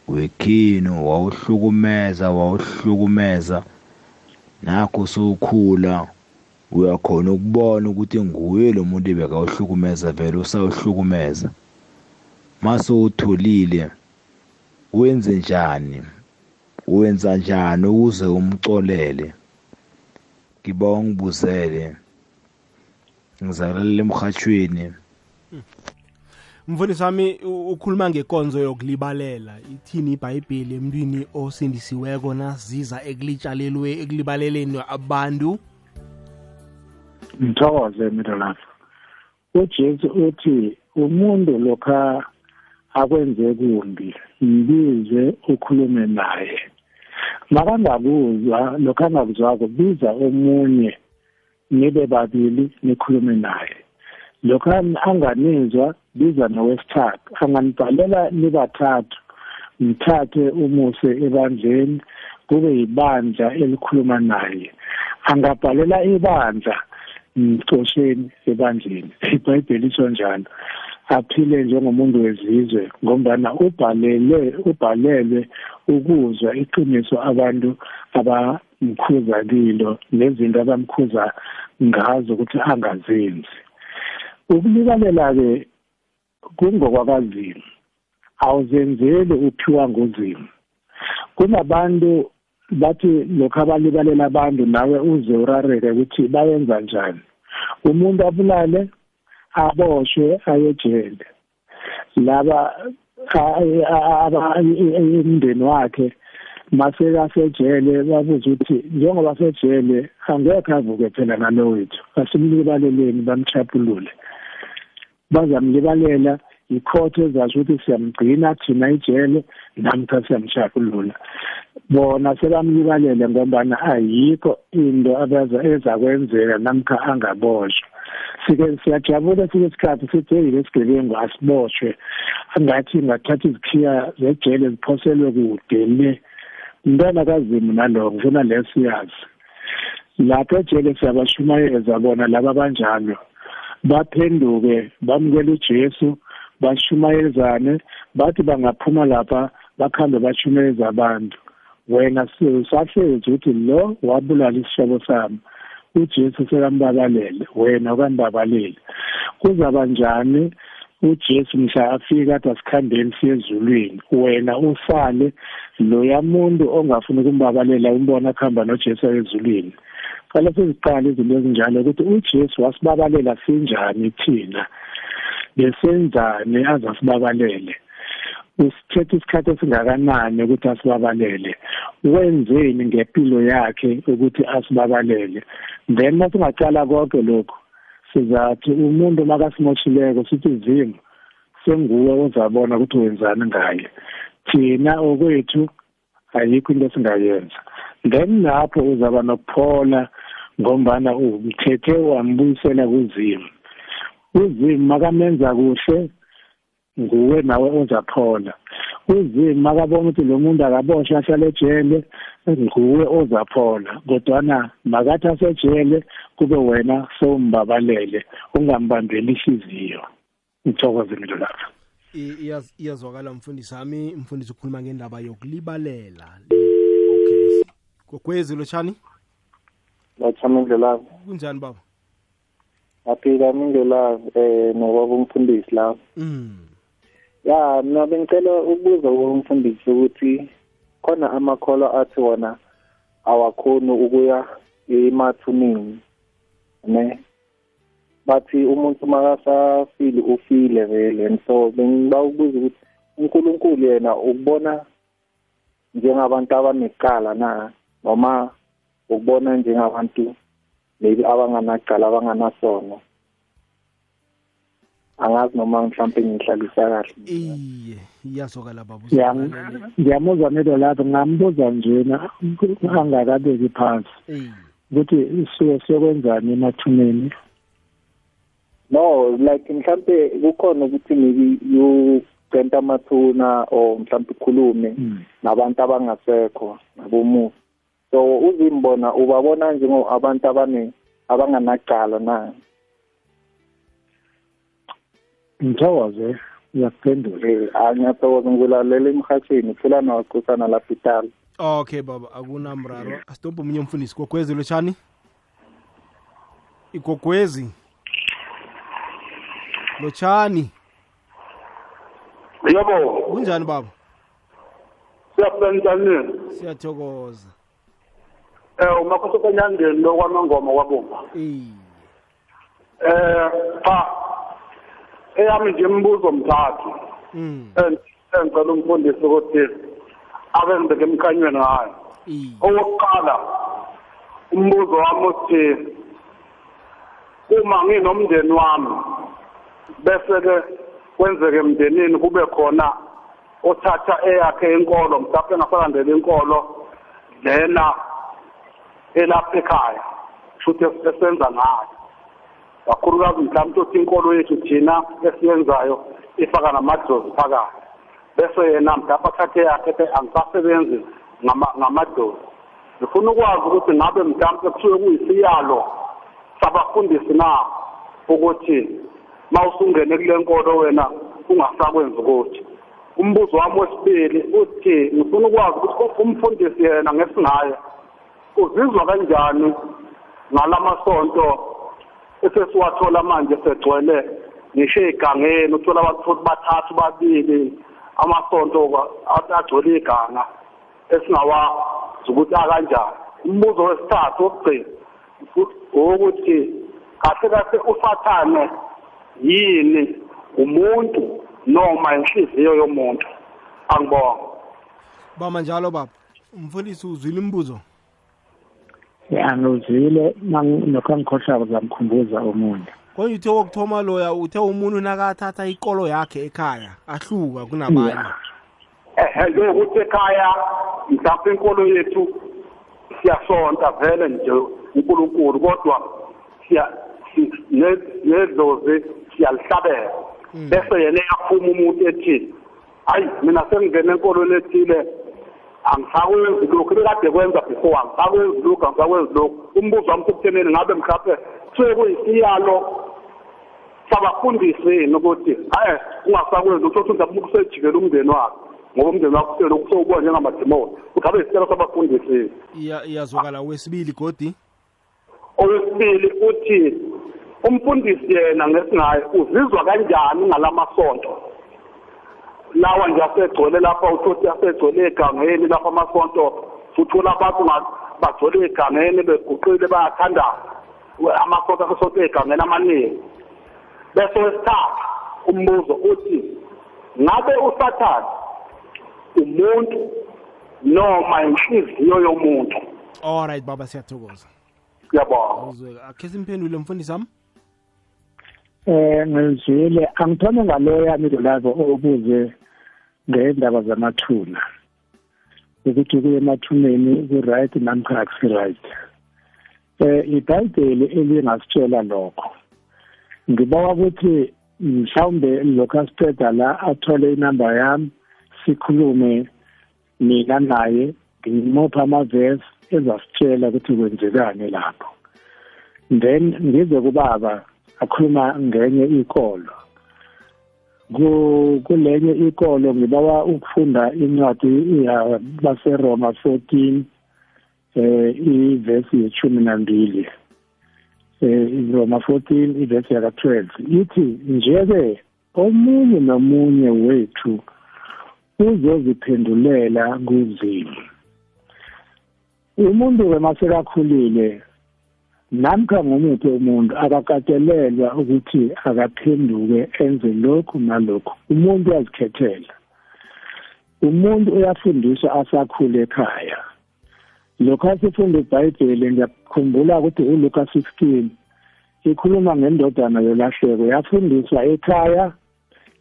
wekhino wawuhlukumeza wawuhlukumeza. Nakho sowukhula uyakhona ukubona ukuthi nguye lo muntu bekawuhlukumeza vele usawuhlukumeza. Mase utholile wenze njani? Wenza njani ukuze umcolele? Ngiba ungibuzele. Ngizalalela emhathweni mfundisi wami ukhuluma ngekonzo yokulibalela. Ithini ibhayibheli emntwini osindisiweko naziza ekulitshalelwe ekulibaleleni abantu? Ngithokoze mina lapho ujesu uthi umuntu lokha akwenze kumbi mbize ukhulume naye. Makangakuzwa lokho angakuzwako biza omunye nibe babili nikhulume naye. Lokho anganizwa biza nowesithathu. Anganibhalela nibathathu mthathe umuse ebandleni kube yibandla elikhuluma naye. Angabhalela ibandla mcosheni ebandleni. Ibhayibheli isho njalo. Aphile njengomuntu wezizwe ngombana ubhalele ubhalelwe ukuzwa iqiniso abantu abamkhuza kilo nezinto abamkhuza ngazo ukuthi angazenzi. Ukulibalela-ke kungokwakazini awuzenzeli uphiwa ngozimo kunabantu bathi lokhu abalibalela abantu nawe uze urareke ukuthi bayenza njani. Umuntu abulale aboshwe ayejele. Laba umndeni wakhe mase kasejele babuza ukuthi njengoba sejele angekho avuke phela nalo wethu asimlibaleleni bamchapulule bazamlibalela ikhotho ezasho ukuthi siyamgcina thina ijele namkha siyamshakulula bona sebamlibalele ngombana ayikho into abaza ezakwenzeka namkha angaboshwa sike siyajabula sike isikhathi sithi hey lesigebengu asiboshwe angathi ngathatha izikhiya zejele ziphoselwe kude le. Mntwana kazimu naloko ngifuna lesiyazi lapho ejele siyabashumayeza bona laba banjalo baphenduke bamukela uJesu bashumayezane bathi bangaphuma lapha bakhambe bashumayeza abantu. Wena sahlezi ukuthi lo wabulala isihlobo sami. uJesu sekambabalele wena ukambabalele kuzaba njani? uJesu mhla afika athi asikhambeni siye ezulwini. Wena usale loya muntu ongafuni ukumbabalela umbona kuhamba noJesu ezulwini. Qala siziqala izinto ezinjalo ukuthi uJesu wasibabalela sinjani thina? Besenzani azasibabalele usithethe isikhathi esingakanani ukuthi asibabalele? Wenzeni ngempilo yakhe ukuthi asibabalele? Then masingaqala konke lokhu sizathi umuntu makasimoshileko sithi zimu senguwe ozabona ukuthi wenzani ngaye. Thina okwethu ayikho into esingayenza. Then lapho uzaba nokuphola ngombana umthethe wambuyisela kuzimu uzimu makamenza kuhle nguwe nawe ozaphola. Uzimu makabona ukuthi lo muntu akaboshwa ahlale ejele nguwe ozaphola. Kodwana makathi asejele kube wena sowumbabalele ungambambeli ihliziyo. Ngithokoze ngilo lapha. Iyazwakala mfundisi wami. Mfundisi ukhuluma ngendaba yokulibalela. Okay. Gogwezi lotshani? Lotshani ndlelavu kunjani baba? Aphila mindlelavu eh nobaba umfundisi lapho mm. Ya mina bengicela ukubuza umfundisi ukuthi khona amakholwa athi wona awakhoni ukuya emathuneni ne bathi umuntu makasafile ufile vele and so bengiba ukubuza ukuthi uNkulunkulu yena ukubona njengabantu abanecala na? Noma ukubona njengabantu maybe abanganacala abanganasono? Angazi noma mhlawumbe ngihlalisa kahle. Iye iyazwakala baba ngiyamuzwa nelo lapho ngambuza njena angakabeki phansi. Ukuthi suke siyokwenzani emathuneni? No like mhlambe kukhona ukuthi maybe you centa amathuna or mhlawumbe ukhulume nabantu abangasekho nabomusa so uzimbona ubabona njengo abantu abane abanganacala na? Ngithokoze uyakuphendula ngiyathokoza ngikulalela emhathweni. Phela nawaqusana lapha itala okay baba akunamraro. Asitombe omunye umfundisi. Igogwezi lotshani? Igogwezi? Lotshani? Yebo. Kunjani baba? Siyaphila njani? Siyathokoza. Eh umakhosi kanyandeni lo kwamangoma kwabomba eh eh cha. Eyami nje imibuzo mthathu. Mm engicela umfundisi ukuthi abenzeke emkhanyweni ngayo eh owokuqala umbuzo wami uthi uma nginomndeni wami bese ke kwenzeke emndenini kube khona othatha eyakhe inkolo mhlawumbe engasalandeli inkolo lena elapha ekhaya futhi esenza ngayo. Kakhulukazi mhlawumbe uthi inkolo yethu thina esiyenzayo ifaka namadlozi phakathi. Bese yena mhlawumbe athathe yakhe ethi angisasebenzi ngama- ngamadlozi ngifuna ukwazi ukuthi ngabe mhlawumbe kusuke kuyisiyalo sabafundisi na ukuthi mawusungene kule nkolo wena ungasakwenzi ukuthi. Umbuzo wami wesibili uthi ngifuna ukwazi ukuthi umfundisi yena ngesingaye uzizwa kanjani ngalamasonto esesiwathola manje segcwele ngisho egangeni uthola abantu futhi bathathu babili amasonto agcwele iganga esingawazi ukuthi akanjani. Umbuzo wesithathu wokugcina ukuthi kahle kahle usathane yini umuntu noma inhliziyo yomuntu? Angibonga bama njalo baba. Umfundisi uzwile imibuzo? Ya ngizwile nokho ngikhohlako zamkhumbuza umuntu konje uthe wokuthoma loya uthe umuntu nakathatha ikolo yakhe ekhaya ahluka kunabanye. Ehe njengokuthi ekhaya mhlawumbe inkolo yethu siyasonta vele nje unkulunkulu kodwa nedlozi siyalihlabela. Bese yena yaphuma umuntu ethi hayi mina sengingena enkolweni ethile angisakwenzi lokhu bekade kwenza before angisakwenzi lokhu angisakwenzi lokhu. Umbuzo wami sekutheneni ngabe mhlawumbe kusuke kuyisiyalo sabafundisini ukuthi hayi ungasakwenzi uthothi uzabe kusejikela umndeni wakhe ngoba umndeni wakho uselokhu sowubona njengamadimoni ukuthi abe isicelo sabafundisini iyazwakala wesibili godi? Owesibili uthi umfundisi yena ngesingaye uzizwa kanjani ngalamasonto lawa nje asegcwele lapha uthothi asegcwele egangeni lapha amasonto. Uthola abantu bagcwele egangeni beguqile bayathandana amasonto asesonto egangeni amaningi. Bese wesithathu umbuzo uthi ngabe usathane umuntu noma inhliziyo yomuntu? Alright baba siyathokoza. Ngiyabonga akhe simphendule mfundisi wami. Eh ngizwile. Angithome ngalo yami labo obuze ngendaba zamathuna. Ukuthi kuye emathuneni ku-right namkha akusi-right. Eh ibhayibheli elingasitshela lokho. Ngibawa ukuthi mhlawumbe lokhu asiceda la athole inamba yami sikhulume mina naye ngimupha amavesi ezasitshela ukuthi kwenzekani lapho. Then ngize kubaba akhuluma ngenye ikolo. Kulenye ikolo ngibawa ukufunda incwadi baseroma 14 eh ivesi yeshumi nambili. Eh Roma 14 ivesi yaka 12 ithi njeke omunye nomunye wethu uzoziphendulela kuzimu umuntu wemasekakhulile namkha ngomuphi umuntu akakatelelwa ukuthi akaphenduke enze lokhu nalokhu. Umuntu uyazikhethela. Umuntu uyafundiswa asakhule ekhaya. Lokho asifunda ibhayibheli ngiyakhumbula ukuthi uLuka 16 ikhuluma ngendodana yolahleko yafundiswa ekhaya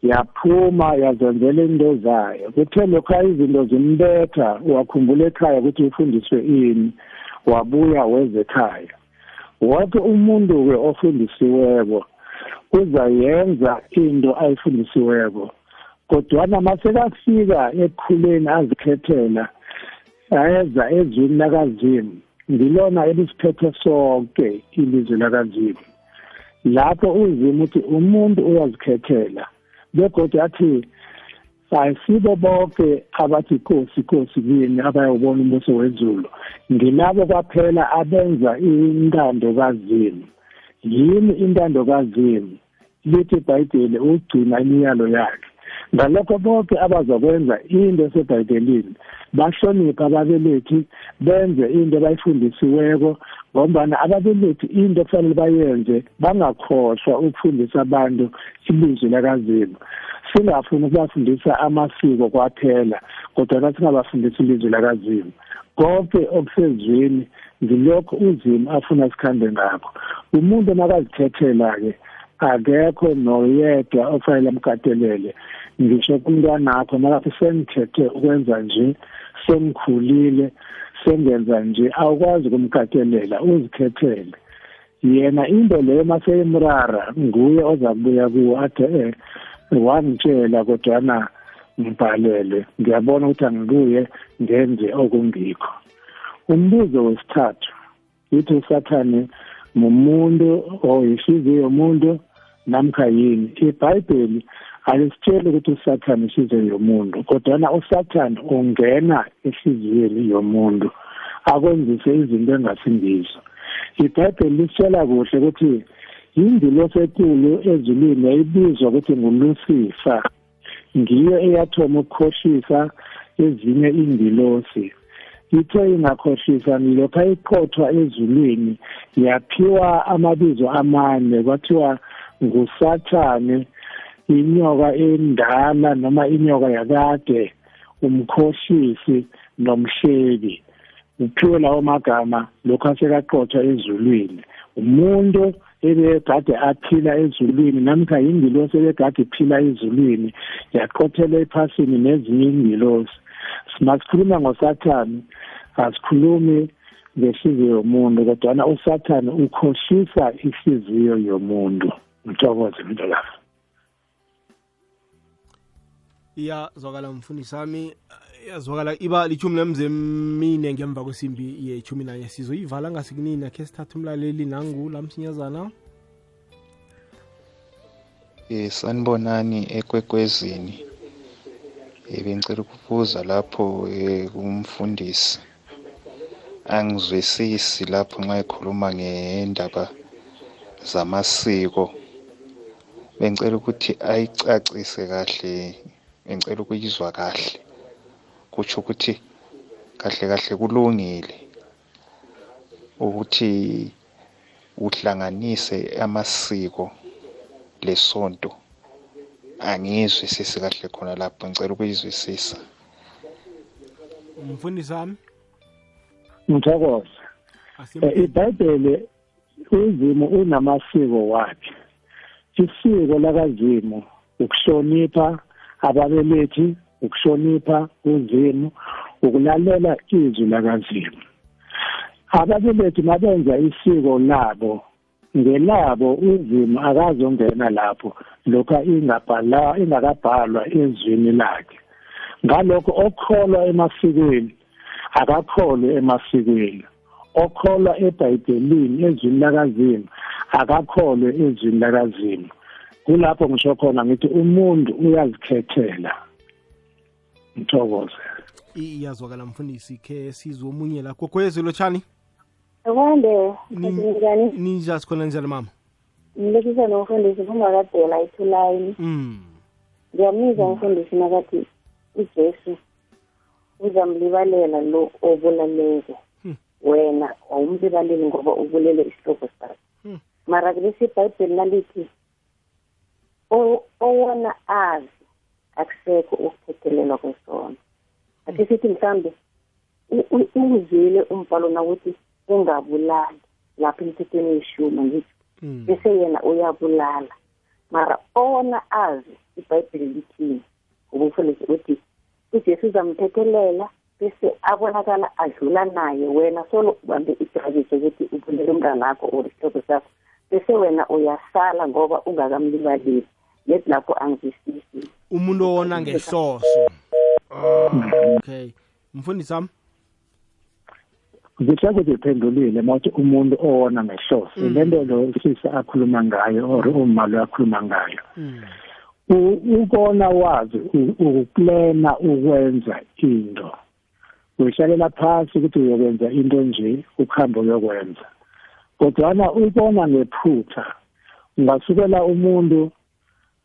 yaphuma yazenzela into zayo. Kuthe lokho izinto zimbetha wakhumbula ekhaya ukuthi ufundiswe ini wabuya weze ekhaya. Wonke umuntu-ke ofundisiweko uzayenza into ayifundisiweko. Kodwana masekafika ekukhuleni azikhethela ayeza ezwini lakazimu ngilona elisiphethe sonke ilizwe lakazimu. Lapho uzimu uthi umuntu uyazikhethela begodwa athi ayisibo bonke abathi inkosi inkosi kini abayawubona umbuso wezulu. Ngilabo kwaphela abenza intando kazimu yini intando kazimu lithi ibhayibheli ugcina imiyalo yakhe. Ngalokho bonke abazokwenza into esebhayibhelini bahloniphe ababelethi benze into abayifundisiweko ngombana ababelethi into kufanele bayenze bangakhohlwa ukufundisa abantu ilizwi lakazimu. Singafuni ukubafundisa amasiko kwaphela kodwa singabafundisi ilizwi lakazimu. Konke okusezweni ngilokho uzimo afuna sikhambe ngakho. Umuntu makazikhethela-ke akekho noyedwa ofanele amkatelele. Ngisho kumntwanakho nakathi sengithethe ukwenza nje sengikhulile sengenza nje awukwazi ukumkatelela uzikhethele. Yena into leyo maseyimrara nguye oza kubuya kuwo athe eh wangitshela kodwana ngibhalele. Ngiyabona ukuthi angikuye ngenze okungikho. Umbuzo wesithathu yithi usathane mumuntu or ihliziyo yomuntu namkha yini? Ibhayibheli alisitsheli ukuthi usathane ihliziyo yomuntu kodwana usathane ungena ehliziyweni yomuntu akwenzise izinto engasingizo ibhayibheli lisitshela kuhle ukuthi yingilosi enkulu ezulwini yayibizwa ukuthi ngulusifa ngiyo eyathoma ukukhohlisa ezinye ingilosi ithe ingakhohlisa ngilokho ayiqothwa ezulwini yaphiwa amabizo amane kwathiwa ngusathane inyoka endala noma inyoka yakade umkhohlisi nomhleki. Uphiwe lawo magama lokho asekaqothwa ezulwini. Umuntu ebekade aphila ezulwini namkha yingilosi ebekade iphila ezulwini yaqothelwa ephasini nezinye ingilosi masikhuluma ngosathane asikhulumi ngehliziyo yomuntu kodwana usathane ukhohlisa ihliziyo yomuntu. Ngithokoze mntolami iyazwakala mfundisi wami iyazwakala iba lichumi lemzemine ngemva kwesimbi yechumi nanye. Sizoyivala ngasikunini akhe sithathe umlaleli nangu lamsinyazana eh sanibonani ekwekwezini. Ebengicela ukubuza lapho umfundisi angizwisisi lapho nxa ekhuluma ngendaba zamasiko. Bengicela ukuthi ayicacise kahle ngicela ukuyizwa kahle. Kutsho ukuthi kahle kahle kulungile ukuthi uhlanganise amasiko lesonto. Angizwisisi kahle khona lapho ngicela ukuyizwisisa. Umfundisi wami? Ngithokoza. Ibhayibheli uzimu unamasiko wakhe. Isiko lakazimu ukuhlonipha ababelethi ukuhlonipha uzimu ukulalela izwi lakazimu. Ababelethi mabenza isiko labo ngelabo uzimu akazongena lapho lokho ingabhala ingakabhalwa ezwini lakhe. Ngalokho okholwa emasikweni akakholwe emasikweni. Okholwa ebhayibhelini ezwini lakazimu akakholwe ezwini lakazimu. Kulapho ngisho khona ngithi umuntu uyazikhethela. Ngithokoze. Iyazwakala mfundisi khe sizwe omunye la. Gogwezi lotshani? Akwande, njani? ninja sikhona njani mama? Ngilekisa nomfundisi kungakadela ithulaini. mm Ngiyamizwa umfundisi nakathi uJesu uzamlibalela lo obulaleko. Wena awumlibaleli ngoba ubulele isihlobo sakhe. Mara kulesi iBhayibheli nalithi owona azi akusekho ukuthethelelwa kwesono. Ake sithi mhlambe uzile umbhalo nakuthi ungabulali lapho emthethweni yeshuma ngithi bese yena uyabulala. Mara owona azi ibhayibheli lithini ubufundisi uthi ujesu uzamthethelela bese abonakala adlula naye wena solo ubambe idrakiso ukuthi ubulele umnganakho or isihlobo sakho. Bese wena uyasala ngoba ungakamlibaleli lethi lapho angizwisisi umuntu owona ngehloso okay. Mfundisi wami? Ngihle ukuthi iphendulile mawuthi umuntu owona ngehloso lento lo sisa akhuluma ngayo or uma lo akhuluma ngayo. Ukona wazi ukuplana ukwenza into. Uyihlalela phasi ukuthi uyokwenza into nje ukuhamba uyokwenza. Kodwana ubona ngephutha ungasukela umuntu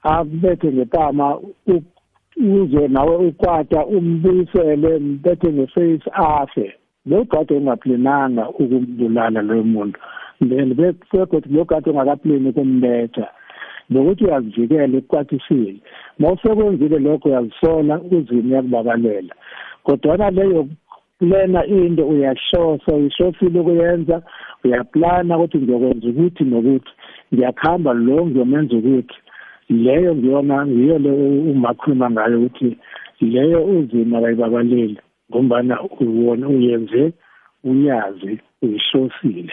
akubethe ngepama uze nawe ukwata umbuyisele mbethe ngeface afe. Lo gade ungaplananga ukumbulala loyo muntu. Then begothi lo gade ungakaplani ukumbetha. Nokuthi uyazivikela ekukwatisile ma usekwenzile lokho uyazisola uzini uyakubabalela kodwana leyo plana into uyahlosa uyihlosile ukuyenza uyaplana ukuthi ngiyokwenza ukuthi nokuthi. Ngiyakuhamba lo ngiyomenza ukuthi. Leyo ngiyona ngiyo le umakhuluma ngayo ukuthi leyo uzima kayibabaleli ngombana uwona uyenze uyazi uyihlosile.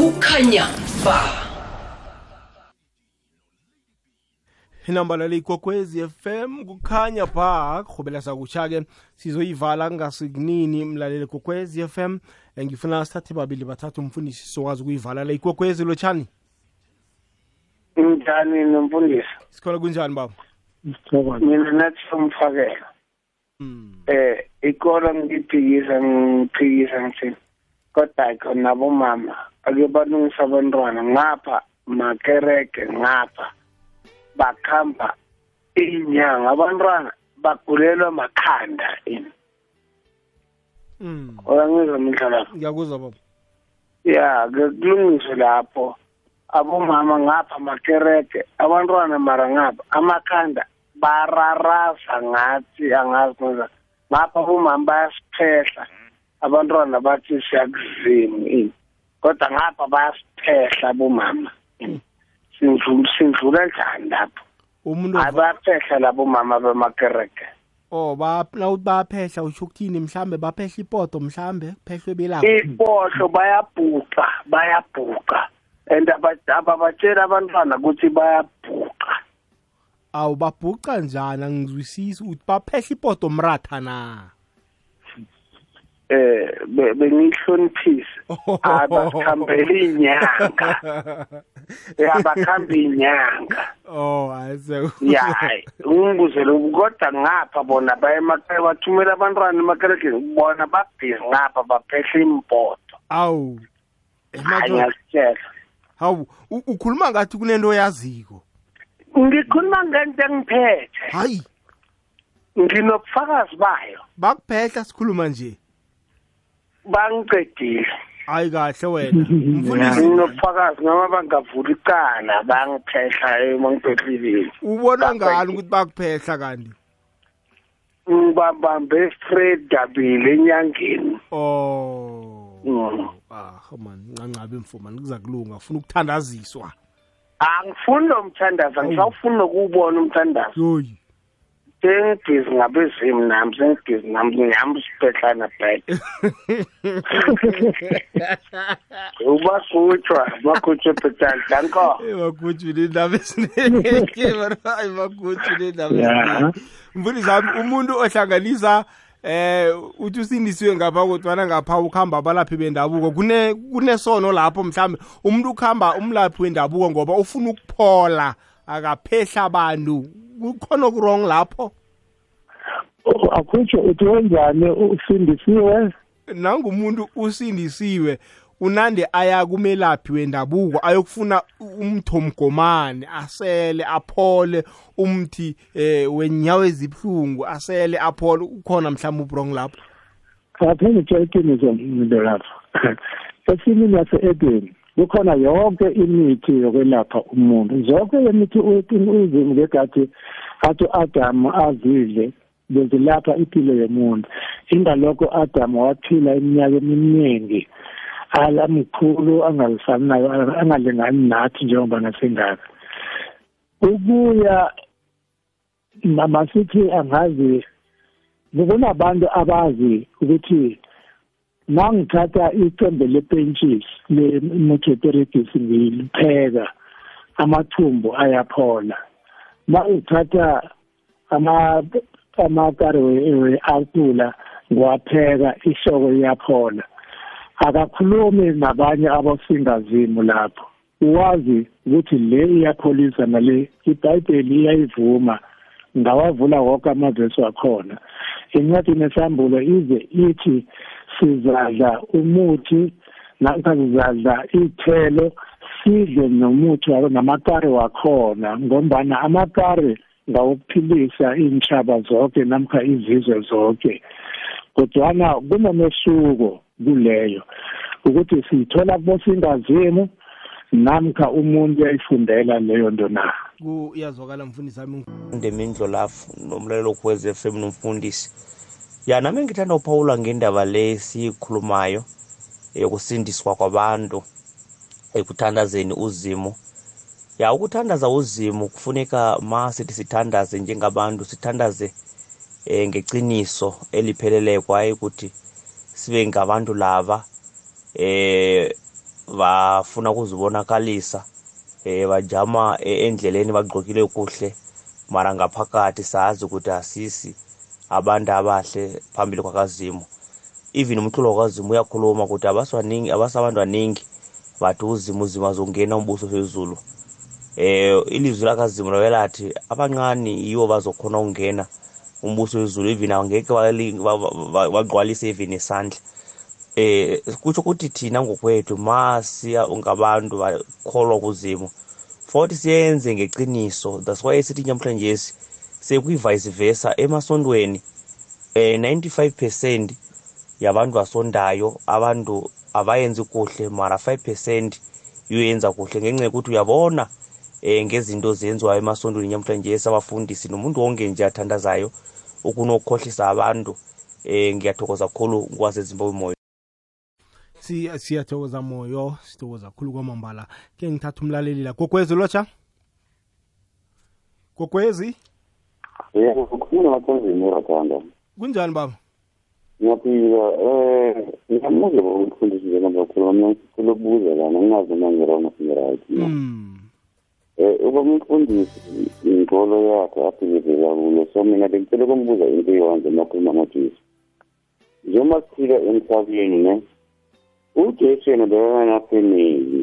Kukhanya ba. Inamba lale ikwekwezi fm kukhanya ba kurhubela sakutsha-ke sizoyivala kungasikunini mlaleli kwekwezi fm ngifuna sithathe babili bathathe umfundisi sizokwazi ukuyivala la ikwekwezi lotshani njani nomfundisi? Sikhona kunjani baba? Mina nathi somfakela. Eh ikolo ngiphikisa ngiphikisa ngithini kodwa khona nabomama ake balungisa abantwana ngapha makereke ngapha bakhamba inyanga abantwana bagulelwa makhanda ini? Mm. oyangizwa mindlela ngiyakuzwa baba. Ya ke kulungiswe lapho. Abomama ngapha makereke abantwana mara ngapha amakhanda bararasa ngathi angazi ngoza. Ngapha abomama bayasiphehla. Abantwana bathi siyakuzimu ini. Kodwa ngapha bayasiphehla abomama. Ini. Sindlu- sindlula njani lapho? Umuntu hayi bayaphehla labo mama bemakereke. Oh ba- nawuthi bayaphehla usho ukuthini? Mhlambe baphehla ipoto mhlambe phehlwe belapho. Ipohlo bayabhuqa bayabhuqa. And aba- ababatsheli abantwana ukuthi bayabhuqa. Awu babhuca njani? Angizwisisi uthi baphehla ipoto mratha na? Eh be- bengiyihloniphise abakhambela inyanga abakhambe inyanga. Oh ayise ya ungibuze lokhu kodwa ngapha bona baye emakhaya bathumela abantwana emakerekeni bona babhizi ngapha baphehla impoto awu. Hayi ngiyasitshela hawu u- ukhuluma ngathi kunento oyaziko? Ngikhuluma ngento engiphethe. Hayi. Nginobufakazi bayo. Bakuphehla sikhuluma nje. Bangicedile hayi kahle wena. Mfundisi nginobufakazi noma bangavula icala bangiphehla emangiphehlileni ubona ngani ukuthi bakuphehla kanti? Ngibabambe straight dabile enyangeni. Oh. Mm. ah man ncancabe mfumani kuza kulunga ufuna ukuthandaziswa. Angifuni lo mthandazo angisawufuni nokuwubona umthandazo. Yoyi. Sengibhizi ngabezimu nami sengibhizi nami ngihamba isibhedlana bhede ubagutshwa bagutshwe bhetali danko. Bagutshwe nendaba eziningi hayi bagutshwe nendaba eziningi mfundisi wami umuntu ohlanganisa eh uthi usindisiwe ngapha kodwana ngapha ukuhamba abalaphi bendabuko kune kunesono lapho mhlambe umuntu ukuhamba umlaphi wendabuko ngoba ufuna ukuphola akaphehla abantu. Kukhona okurong lapho? Akutsho uthi wenzani usindisiwe? Nangumuntu usindisiwe. Unande aya kumelaphi wendabuko ayokufuna umthomgomane asele aphole umthi eh wenyawo ezibhlungu asele aphole. Ukhona mhlawumbe ubrong lapho? Kaphela itsho iqiniso mntu lapho esimini yase-edeni kukhona yonke imithi yokwelapha umuntu. Zonke imithi uzimu ngegathi athi u-adamu azidle bezilapha impilo yomuntu. Ingalokho adamu waphila iminyaka eminingi alamkhulu angalisani nayo angalingani nathi njengoba nasengaka ukuya masithi angazi kunabantu abazi ukuthi mangithatha icembe lepentshisi le-motoperegisi ngilipheka amathumbu ayaphola. Mangithatha ama amakari we-altula ngiwapheka ihloko iyaphola akakhulumi nabanye abosingazimu lapho. Uwazi ukuthi le iyapholisa nale ibhayibheli iyayivuma ngawavula wonke amavesi wakhona incwadi nesambulo ize ithi sizadla umuthi namkha sizadla iy'thelo sidle nomuthi namakari wakhona ngombana amakari ngawokuphilisa iy'ntshaba zonke namkha izizwe zonke kodwana kunomehluko kuleyo ukuthi siyithola kubosingazimu namkha umuntu uyayifundela leyo nto na. Kuyazwakala mfundisi wami. Ndemindlo lafu nomlalelo kwez f m nomfundisi. Ya nami ngithanda uphawula ngendaba le siyikhulumayo yokusindiswa kwabantu ekuthandazeni uzimo ya ukuthandaza uzimo kufuneka ma sithi sithandaze njengabantu sithandaze eh ngeciniso elipheleleyo kwaye ukuthi sibe ngabantu laba eh bafuna ukuzibonakalisa eh bajama endleleni bagqokile kuhle mara ngaphakathi sazi ukuthi asisi. Abantu abahle phambili kwakazimo even umculo wakazimu uyakhuluma ukuthi abasibaningi abasabantu baningi bathi uzimo uzima azongena umbuso phezulu. Eh ilizwi lakazimu lawelathi abancane yiwo bazokhona ukungena umbuso wezulu even angeke bagqwalise even isandla eh kutsho ukuthi thina ngokwethu masiya ngabantu bakholwa kuzimo futhi siyenze ngeqiniso that's why sithi namhlanje sekuyi-vice versa emasontweni eh 95% yabantu basondayo abantu abayenzi kuhle mara 5% iyoyenza kuhle. Ngenxa yokuthi uyabona eh ngezinto zenziwayo emasontweni namhlanje sabafundisi nomuntu wonke nje athandazayo ukunokukhohlisa abantu eh ngiyathokoza kakhulu ngwasezimbabwe moyo siyathokoza moyo sithokoza kakhulu kwamambala. Ke ngithatha umlaleli la. Gogwezi lotsha? Gogwezi yebo kukhuluma namathanzini erathanda kunjani baba? Ngiyaphila um ngiyamuze bokumfundisi njengoba khuluma mina ngifuna ukubuza lana ngingazi uma ngirona singiright um uba umfundisi inkolo yakhe aphilizela kuyo so mina bengicela ukumbuza into eyonze uma khuluma ngojesu njengoba siphila emhlabeni ne ujesu yena bekanafemeli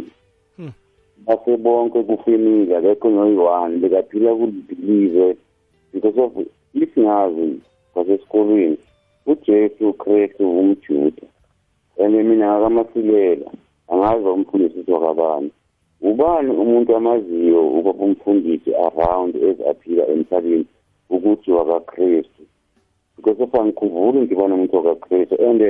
basebonke kufemili akekho noyi-one bekaphila kulibelieve because of isingazi kwasesikolweni ujesu ukristu umjuda and mina ngakamasilela angazi umfundisi wakabani ubani umuntu amaziyo ubaba umfundisi around ezaphila emhlabeni ukuthi wakakristu? Because of angikhumbuli ngibona umuntu wakakristu and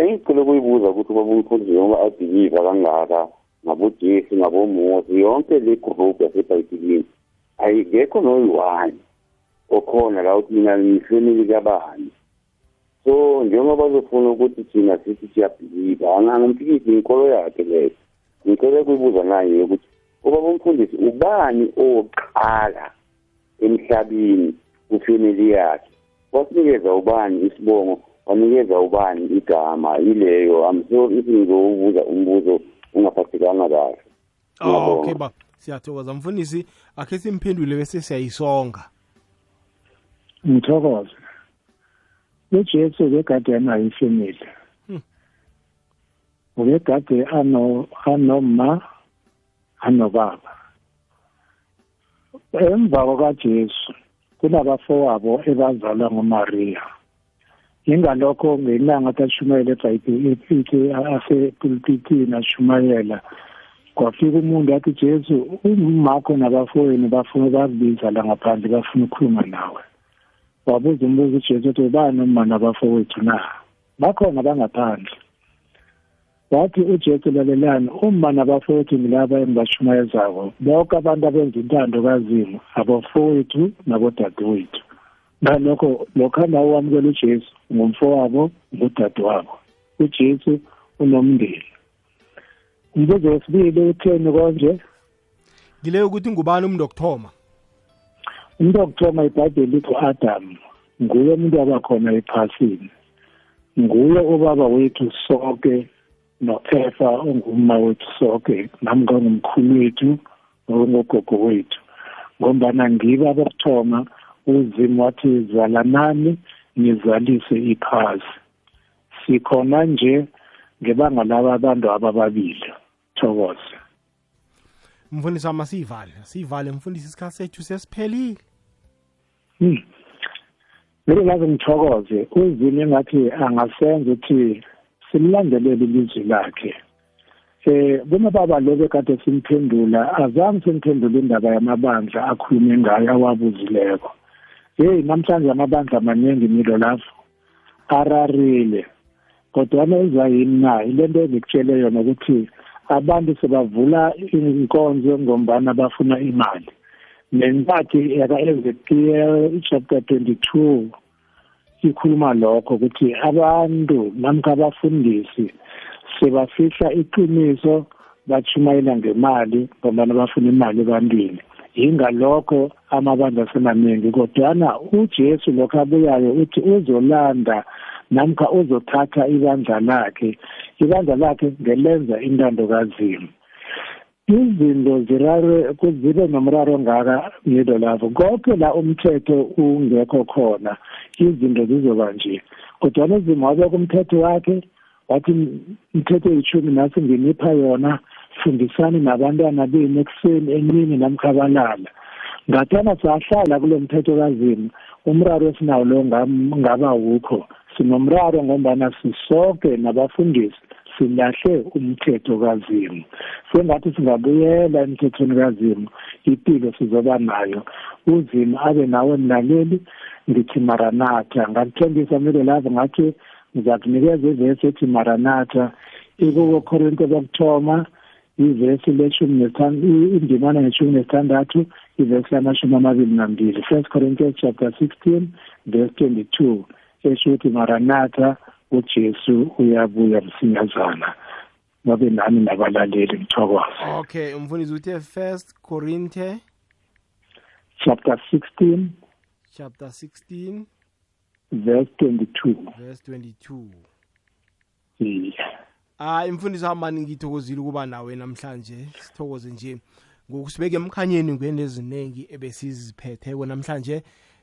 engicele ukuyibuza ukuthi ubaba umfundisi njengoba adiliva kangaka ngabojesu ngabomose yonke le group yasebhayibhilini ayikekho noyi-one. Okhona la ukuthi mina ngifemili kabani? So njengoba bazofuna ukuthi thina sithi siyabhiliva angangimfikisi inkolo yakhe leyo. Ngicele kuyibuza naye ukuthi ubaba umfundisi ubani owokuqala emhlabeni kwifemili yakhe? Wasinikeza ubani isibongo? Wanikeza ubani igama ileyo? I'm sorry if ngizowubuza umbuzo ungaphathekanga kahle. Oh, okay ba siyathokoza. Mfundisi akhe simphendule bese siyayisonga. Ngithokoze. Ujesu ubegade anayo ifemili ubegade ano anoma anobaba. Emva kwakajesu kunabafowabo ebazalwa ngumariya. Ingalokho ngelanga athi ashumayela ebhayibheli asepulpitini ashumayela kwafika umuntu athi jesu umakho nabafowenu bafuna bakubiza la ngaphandle bafuna ukukhuluma nawe. Wabuza umbuzo ujesu ukuthi ubani uma nabafowethu na? Bakhona bangaphandle. Wathi ujesu lalelani uma nabafowethu ngilaba engibashumayezako. Bonke abantu abenza intando kazimu abafowethu nabodadewethu. Ngalokho lokhana owamukela ujesu ngumfowabo ngudadewabo. Ujesu unomndeni. Umbuzo wesibili utheni konje? Ngileyo ukuthi ngubani umuntu wokuthoma? Umuntu wokuthoma ibhayibheli lithi u-adamu nguye umuntu wabakhona ephasini. Nguye ubaba wethu sonke no-efa ongumma wethu sonke nami ngangumkhulu wethu ngogogo wethu. Ngombana ngibo abokuthoma uzimu wathi zalanani nizalise iphasi. Sikhona nje ngebanga laba abantu abababili thokoze. Mfundisi wami asiyivale siyivale mfundisi isikhathi sethu sesiphelile. Hmm. vele laze ngithokoze. Uzimu engathi angasenza ukuthi simlandelele ilizwi lakhe? Eh kunababa lo bekade simphendula azange simphendule indaba yamabandla akhulume ngayo awabuzileko. Hey namhlanje amabandla amaningi milo lapho ararile. Kodwa enza yini na? Ile nto engikutshele yona ukuthi abantu sebavula inkonzo ngombana bafuna imali. Nenkathi yaka-ezekiel chapter 22 ikhuluma lokho ukuthi abantu namkha abafundisi sebafihla iqiniso bachumayela ngemali ngombana bafuna imali ebantwini. Yingalokho amabandla asemaningi kodwana ujesu lokho abuyayo uthi uzolanda namkha uzothatha ibandla lakhe. Ibandla lakhe ngelenza intando kazimu. Izinto zirare kuzibe nomraro ngaka ngido lapho. Konke la umthetho ungekho khona izinto zizoba nje. Kodwana uzima wabeka umthetho wakhe wathi umthetho eyishumi nasi nginipha yona fundisani nabantwana benu ekuseni emini namkhabalala ngathana sahlala kulo mthetho kazimu umraro esinawo lo ngaba wukho. Sinomraro ngombana sisoke nabafundisi silahle umthetho kazimu. Sengathi singabuyela emthethweni kazimu impilo sizoba nayo. Uzima abe nawe mlaleli ngithi maranatha. Ngakuthembisa milo lavo ngathi ngizakunikeza ivesi ethi maranatha. Ikuko korinte bokuthoma ivesi leshumi indimana ngeshumi nesithandathu ivesi lamashumi amabili nambili. First corinthians chapter sixteen verse twenty-two. Esho ukuthi maranatha ujesu uyabuya msinyazana. Babe nami nabalaleli ngithokoze okay umfundisi uthe first corinthe chapter 16 chapter 16 verse 22 verse 22 yeah. hayi imfundiso hambani ngithokozile ukuba nawe namhlanje. Sithokoze nje ngokusibeka emkhanyeni ngwento eziningi ebesiziphetheko namhlanje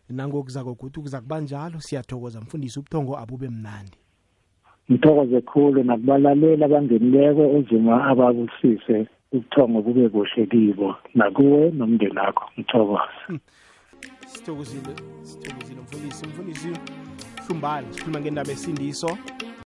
nangokuza kokuthi kuza kuba njalo. Siyathokoza mfundisi ubuthongo abube mnandi ngithokoze khulu nakubalalela abangenileko uzima ababusise ubuthongo bube kuhle kibo nakuwe nomndeni wakho ngithokoze sithokozile sithokozile mfundisi mfundisi hlumbane sikhuluma ngendaba esindiso